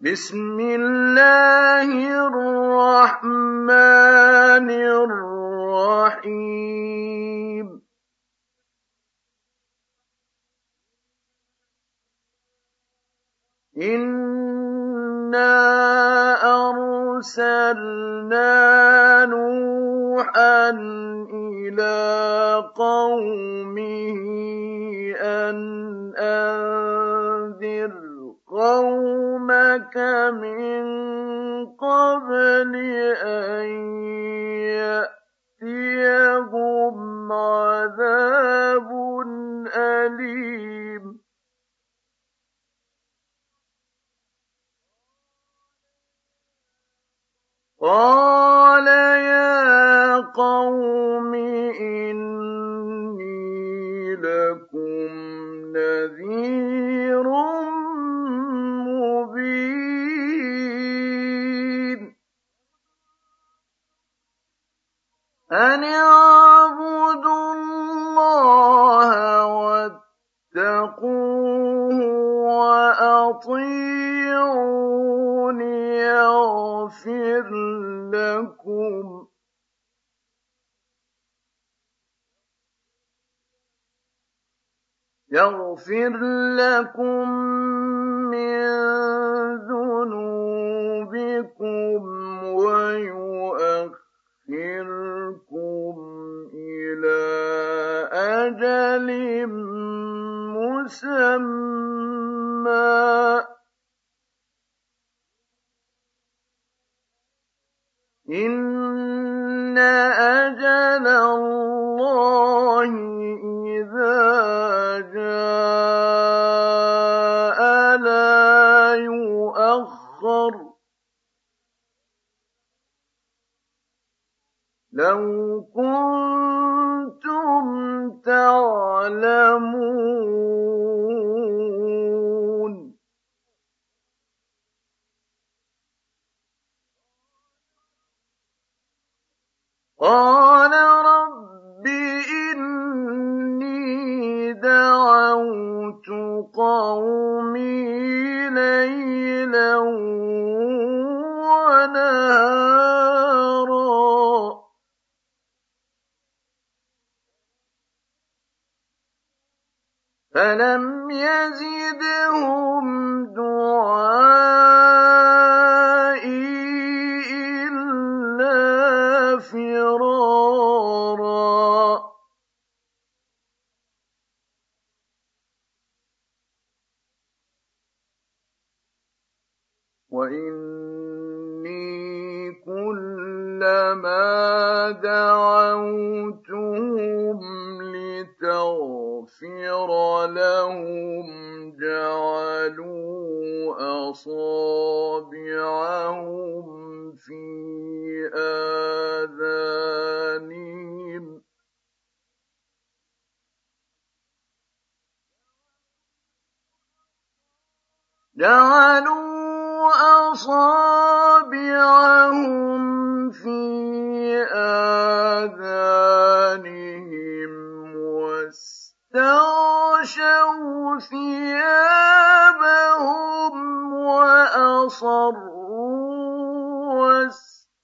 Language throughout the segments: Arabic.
بسم الله الرحمن الرحيم إنا أرسلنا نوحا إلى قومه أن أنذر قومك من قبل أن يأتيهم عذاب أليم. قال يا قوم إني أن الله واتقوه وأطيعون يغفر لكم فلم يزدهم دعائي إلا فرارا وإني كلما دعوتهم لتغفر لهم جعلوا أصابعهم في آذانهم جعلوا أصابعهم في آذانهم واستغشوا ثيابهم وأصروا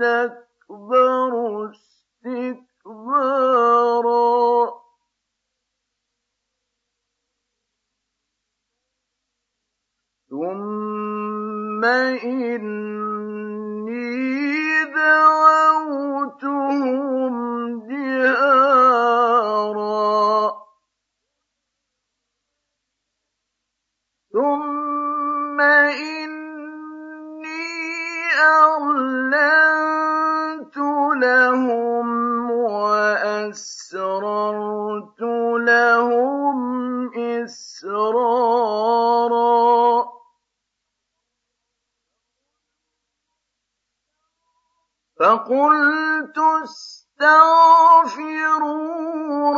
واستكبروا استكبارا إسرارا. فقلت استغفروا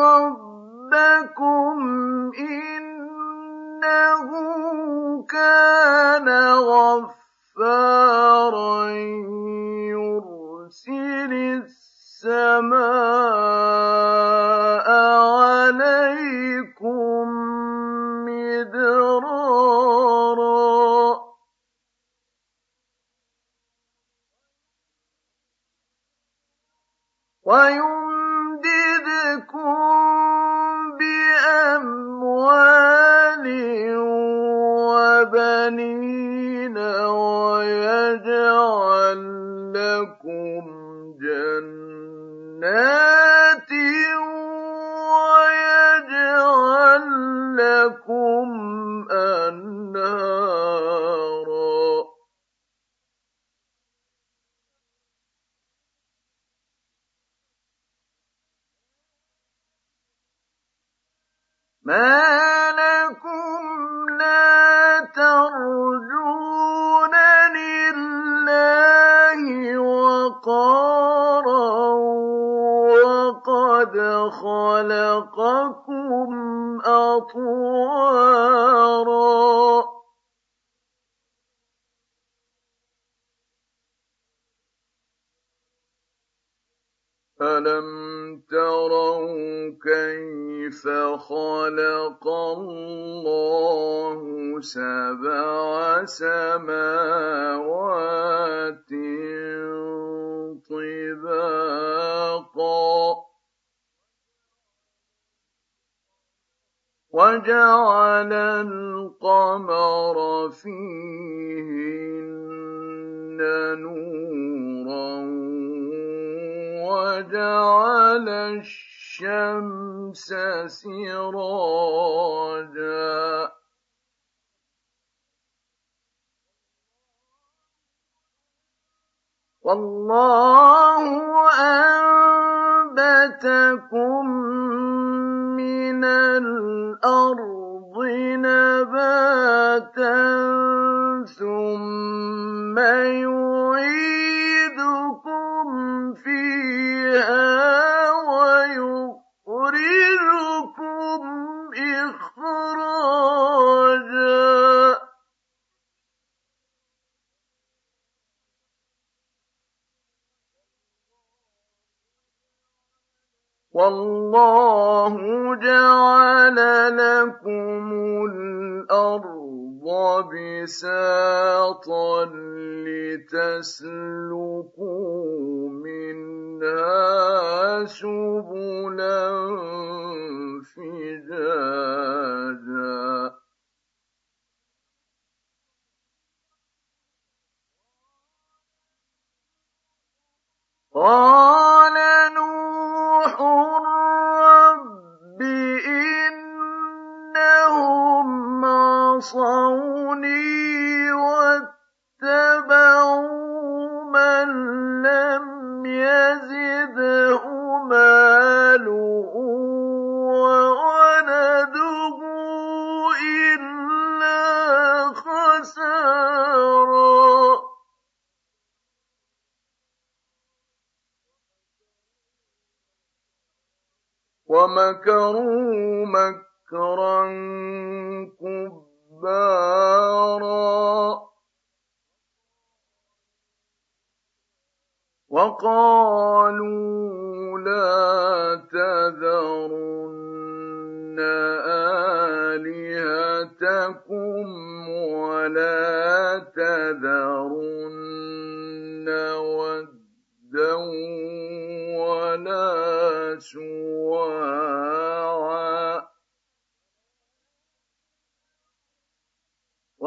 ربكم إنه كان غفارا وبنين ويجعل لكم جنات ويجعل لكم أنهارا. ما خلقكم أطوارا. أَلَمْ تَرَوْا كَيْفَ خَلَقَ اللَّهُ سَبْعَ سَمَاوَاتٍ وَجَعَلَ الْقَمَرَ فِيهِنَّ نُورًا وجعل الشمس سراجا. والله أنبتكم من الأرض نباتا ثم يعيدكم جعل لكم الأرض بساطا لتسلكوا منها سبلا فجاجا. قال ومكروا مكرا كبارا. وقالوا لا تذرن آلهتكم ولا تذرن ودا ولا سواعا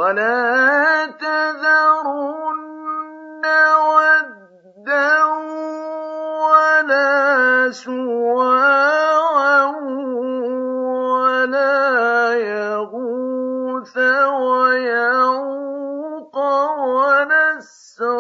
ولا تذرن ودا ولا سواعا ولا يغوث ويعوق ونسرا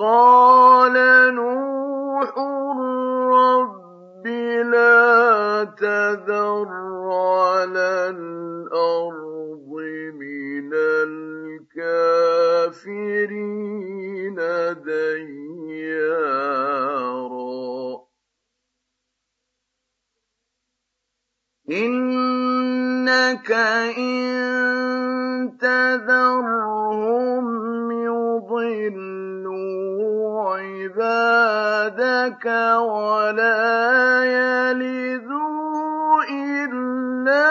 وقال نوح رب لا تذر على الأرض من الكافرين ديارا. إنك إن تذرهم عبادك ولا يلدوا إلا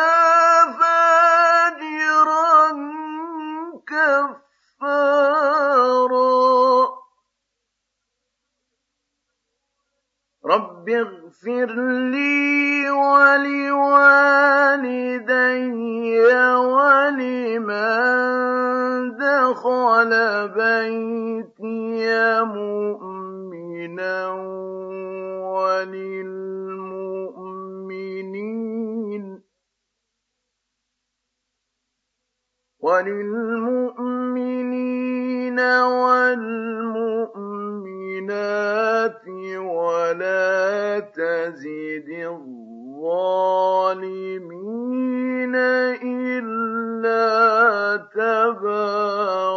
فاجرا كفارا رب اغفر لي ولوالدي ولمن دخل بيتي مؤمنا وللمؤمنين وللمؤمنين والمؤمنات ولا تزد الظالمين إلا تبارا